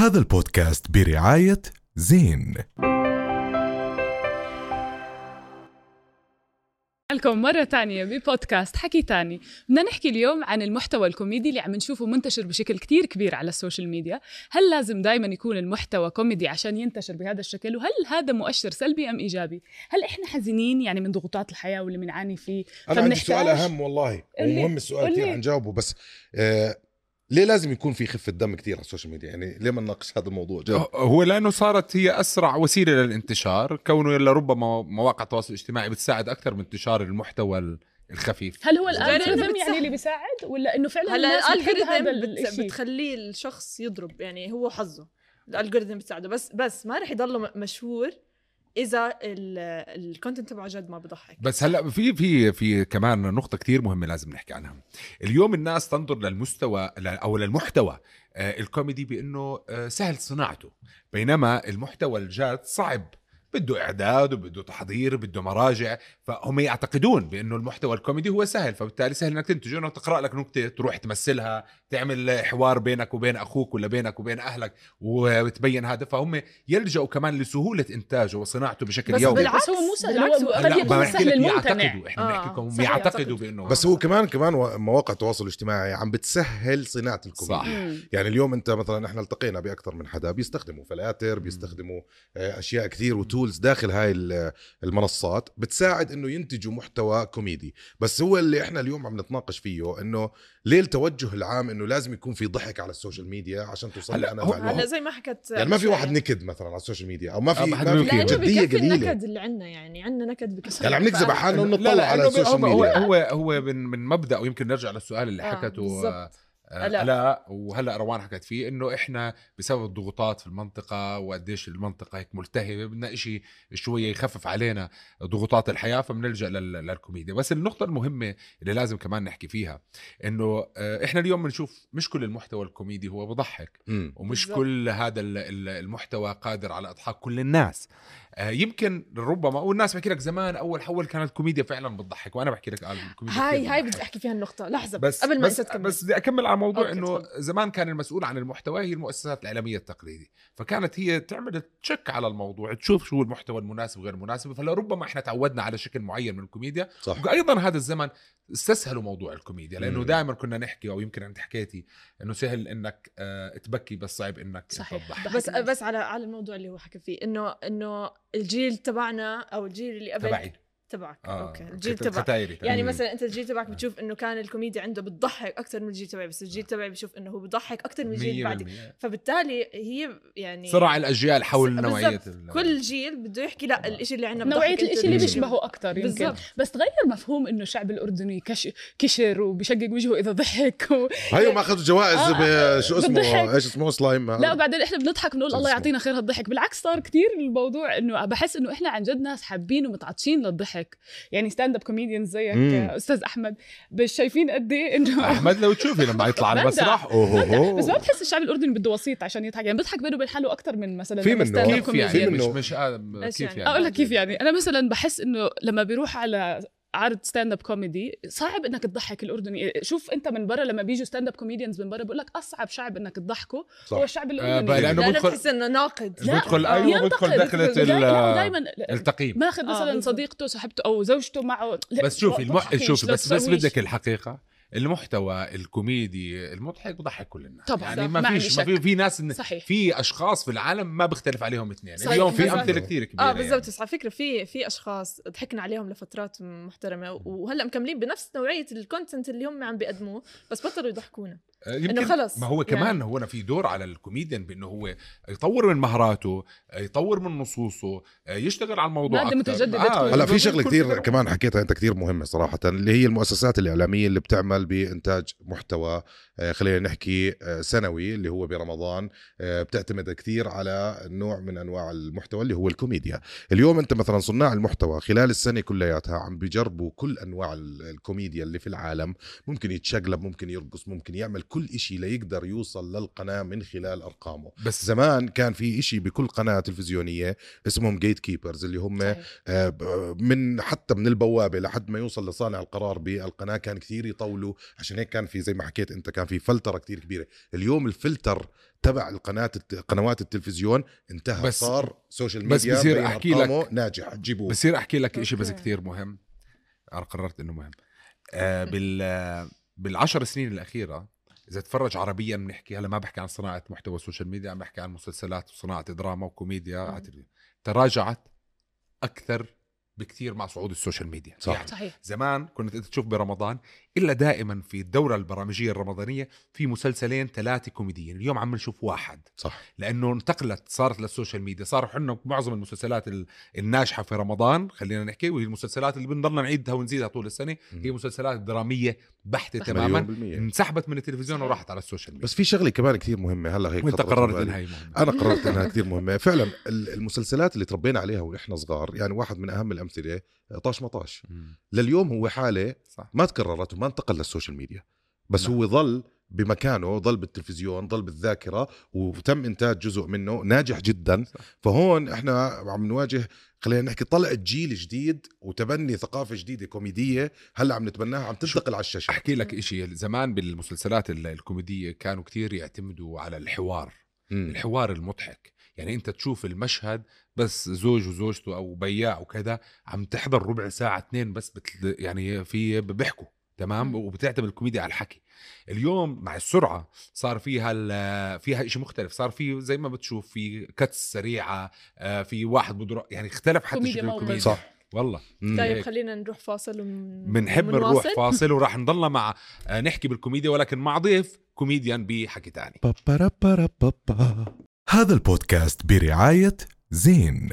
هذا البودكاست برعاية زين. لكم مرة تانية ببودكاست حكي تاني. بدنا نحكي اليوم عن المحتوى الكوميدي اللي عم نشوفه منتشر بشكل كتير كبير على ال social media. هل لازم دايما يكون المحتوى كوميدي عشان ينتشر بهذا الشكل؟ وهل هذا مؤشر سلبي أم إيجابي؟ هل إحنا حزينين يعني من ضغوطات الحياة واللي بنعاني فيه؟ أنا عندي سؤال أهم والله ومهم السؤال. كثير حنجاوبه بس آه ليه لازم يكون في خفة دم كثير على ال social media؟ يعني ليه ما نناقش هذا الموضوع؟ جد. هو لأنه صارت هي أسرع وسيلة للانتشار كونه لربما مواقع التواصل الاجتماعي بتساعد أكثر من انتشار المحتوى ال- الخفيف. هل هو ال algorithm بتساعد. يعني اللي بيساعد؟ ولا إنه فعلا هلا الناس بتحب هذا ال algorithm بتخليه الشخص يضرب يعني هو حظه. ال algorithm بتساعده. بس بس ما رح يضل م- مشهور إذا ال content تبعه جد ما بضحك. بس هلا في في في كمان نقطة كثير مهمة لازم نحكي عنها. اليوم الناس تنظر للمستوى أو للمحتوى آه، الكوميدي بأنه آه، سهل صناعته. بينما المحتوى الجاد صعب. بده إعداد وبده تحضير بده مراجع فهم يعتقدون بأنه المحتوى الكوميدي هو سهل فبالتالي سهل إنك تنتجه انك تقرأ لك نكتة تروح تمثلها تعمل حوار بينك وبين أخوك ولا بينك وبين أهلك وتبين هذا فهم يلجأوا كمان لسهولة إنتاجه وصناعته بشكل بس يومي. بالعكس بس هو مو سهل بالعكس قد يكون سهل الممتنع يعتقدوا إحنا آه، بنحكي لكم صحيح، يعتقدوا. بأنه بس هو كمان كمان مواقع التواصل الاجتماعي عم بتسهل صناعة الكوميديا. صح. يعني اليوم أنت مثلا إحنا التقينا بأكثر من حدا بيستخدموا فلاتر بيستخدموا آه، أشياء كثير و tools داخل هاي ال- المنصات بتساعد إنه ينتجوا محتوى كوميدي. بس هو اللي إحنا اليوم عم نتناقش فيه إنه ليه التوجه العام إنه لازم يكون في ضحك على ال social media عشان توصل هلا لي أنا هو- هلا زي ما حكت يعني ما في. واحد نكد مثلا على ال social media أو ما في آه، ما في جدية بكفي قليلة. النكد اللي عندنا يعني عندنا نكد بكفي يعني عم نكذب على حالنا ونطلع على ال social هو ميديا. هو هو من من مبدأ ويمكن نرجع للسؤال اللي آه، حكته آه،. الاء وهلأ روان حكت فيه إنه إحنا بسبب الضغوطات في المنطقة وقديش المنطقة هيك ملتهبة بدنا إشي شوية يخفف علينا ضغوطات الحياة فبنلجأ لل- للكوميديا بس النقطة المهمة اللي لازم كمان نحكي فيها إنه آه، إحنا اليوم بنشوف مش كل المحتوى الكوميدي هو بضحك مم. ومش بالضبط. كل هذا ال- ال- المحتوى قادر على إضحاك كل الناس آه، يمكن ربما والناس بحكي لك زمان أول حول كانت الكوميديا فعلا بتضحك وأنا بحكي لك الكوميديا هاي هاي. بدي احكي فيها النقطة لحظة بس قبل ما بس بس بدي أكمل على موضوع إنه. زمان كان المسؤول عن المحتوى هي المؤسسات الإعلامية التقليديه فكانت هي تعمل check على الموضوع تشوف شو المحتوى المناسب وغير المناسب فلربما إحنا تعودنا على شكل معين من الكوميديا صح وأيضا هذا الزمن استسهلوا موضوع الكوميديا لأنه. دائما كنا نحكي أو يمكن انت حكيتي إنه سهل إنك آه، تبكي بس صعب إنك. تضحك بس. بس على على الموضوع اللي هو حكى فيه إنه إنه الجيل تبعنا أو الجيل اللي قبل تبعي تبعك. آه، أوكي. الجيل تبعك. يعني. مثلا أنت الجيل تبعك بتشوف إنه كان الكوميديا عنده بتضحك أكثر من الجيل تبعي بس الجيل تبعي بشوف إنه هو بضحك أكثر من الجيل اللي بعدي. 100% فبالتالي هي يعني صراع الأجيال حول. نوعية كل جيل بده يحكي لا الشيء اللي عندنا نوعية بضحك الإشي اللي. بيشبهه أكتر يمكن. بالضبط. بس تغير مفهوم إنه الشعب الأردني كش... كشر وبشقق وجهه إذا ضحك و... هيو ما اخذوا جوائز آه، شو اسمه؟ بالضحك. إيش اسمه؟ سلايم. لا وبعدين إحنا بنضحك بنقول الله. يعطينا خير هالضحك. بالعكس صار كتير الموضوع إنه بحس إنه إحنا عن جد ناس حابين ومتعطشين للضحك. يعني stand up comedian زيك مم. أستاذ أحمد مش شايفين قد إيه إنه أحمد لو تشوفي لما يطلع على. المسرح اوه بس ما بتحس الشعب الأردني بده وسيط عشان يضحك يعني بيضحك بينه وبين حاله أكثر من مثلا في منه. كيف. يعني في مش منه. مش آه كيف يعني؟ يعني أقول لك كيف يعني أنا مثلا بحس إنه لما بيروح على عرض stand up comedy صعب إنك تضحك الأردني. شوف أنت من برا لما بيجوا stand up comedians من برا بقول لك أصعب شعب إنك تضحكه صح. هو الشعب آه، الأردني. لأنه لأنه بدخل- بتحس إنه ناقد. لا، بدخل آه، أيوه بدخل لا، دايما التقييم. ماخذ آه، مثلا بالضبط. صديقته صاحبته أو زوجته معه. لا، بس شوفي الم... بضحكيش، شوفي بس بس. بدك الحقيقة. المحتوى الكوميدي المضحك بضحك كل الناس. طبعاً، يعني ما فيش ما. في في ناس صحيح. في أشخاص في العالم ما بيختلف عليهم اثنين. صحيح. اليوم في أمثلة كثير كبيرة آه بالضبط يعني. على فكرة في في أشخاص ضحكنا عليهم لفترات محترمة وهلأ مكملين بنفس نوعية ال content اللي هم عم بيقدموه بس بطلوا يضحكونا. آه، يمكن إنه خلص، ما هو كمان يعني. هو أنا في دور على الكوميديان بأنه هو يطور من مهاراته آه، يطور من نصوصه آه، يشتغل على الموضوع مادة أكتر. متجددة آه. هلا في شغلة كثير. كمان حكيتها أنت كثير مهمة صراحة اللي هي المؤسسات الإعلامية اللي بتعمل بإنتاج محتوى آه، خلينا نحكي آه، سنوي اللي هو برمضان آه، بتعتمد كثير على نوع من أنواع المحتوى اللي هو الكوميديا اليوم أنت مثلا صناع المحتوى خلال السنة كلياتها عم بيجربوا كل أنواع ال- الكوميديا اللي في العالم ممكن يتشقلب ممكن يرقص ممكن يعمل كل إشي ليقدر يوصل للقناة من خلال أرقامه. بس زمان كان في إشي بكل قناة تلفزيونية اسمهم gatekeepers اللي هم صحيح. آه، من حتى من البوابة لحد ما يوصل لصانع القرار بالقناة كان كثير يطولوا. عشان هيك كان في زي ما حكيت أنت كان في فلترة كثير كبيرة. اليوم الفلتر تبع القناة الت- قنوات التلفزيون انتهى. بس- بس صار social بس ميديا بصير بين أحكي أرقامه لك- ناجح تجيبوه بصير أحكي لك شيء بس. كثير مهم. أنا قررت إنه مهم. آه بال بالعشر سنين الأخيرة إذا تفرج عربيا بنحكي هلأ ما بحكي عن صناعة محتوى ال social media عم بحكي عن مسلسلات وصناعة دراما وكوميديا على التلفزيون. تراجعت أكثر بكثير مع صعود ال social media صح. يعني صحيح زمان كنت أنت تشوف برمضان إلا دائما في الدورة البرامجية الرمضانية في مسلسلين ثلاثة كوميديين. اليوم عم نشوف واحد. صح. لأنه انتقلت صارت لل social media. صار حنا معظم المسلسلات ال- الناجحة في رمضان خلينا نحكي وهي المسلسلات اللي بنضلنا نعيدها ونزيدها طول السنة هي مسلسلات درامية بحتة بحتة. تماما. مليون بالمية. انسحبت من التلفزيون. وراحت على ال social media. بس في شغلة كمان كثير مهمة هلأ هيك وأنت قررت. إنها هي مهمة. أنا قررت إنها كثير مهمة. فعلا ال- المسلسلات اللي تربينا عليها وإحنا صغار يعني واحد من أهم الأمثلة طاش مطاش. مم. لليوم هو حالة صح. ما تكررت وما انتقل للسوشيال ميديا بس نعم. هو ظل بمكانه ظل بالتلفزيون ظل بالذاكرة وتم إنتاج جزء منه ناجح جدا صح. فهون إحنا عم نواجه خلينا نحكي طلع جيل جديد وتبني ثقافة جديدة كوميدية هلأ عم نتبناها عم تنتقل على الشاشة أحكي لك إشي زمان بالمسلسلات ال- الكوميدية كانوا كتير يعتمدوا على الحوار مم. الحوار المضحك يعني أنت تشوف المشهد بس زوج وزوجته أو بياع وكذا عم تحضر ربع ساعة اثنين بس بتل يعني في بيحكوا تمام. وبتعتمد الكوميديا على الحكي اليوم مع السرعة صار فيها ال- فيها شيء مختلف صار في زي ما بتشوف في cuts سريعة آه، في واحد بده يروح- يعني اختلف حتى شكل. الكوميديا صح والله. طيب. خلينا نروح فاصل. بنحب نروح. فاصل وراح نضلنا مع آه، نحكي بالكوميديا ولكن مع ضيف كوميديان بحكي تاني هذا البودكاست برعاية زين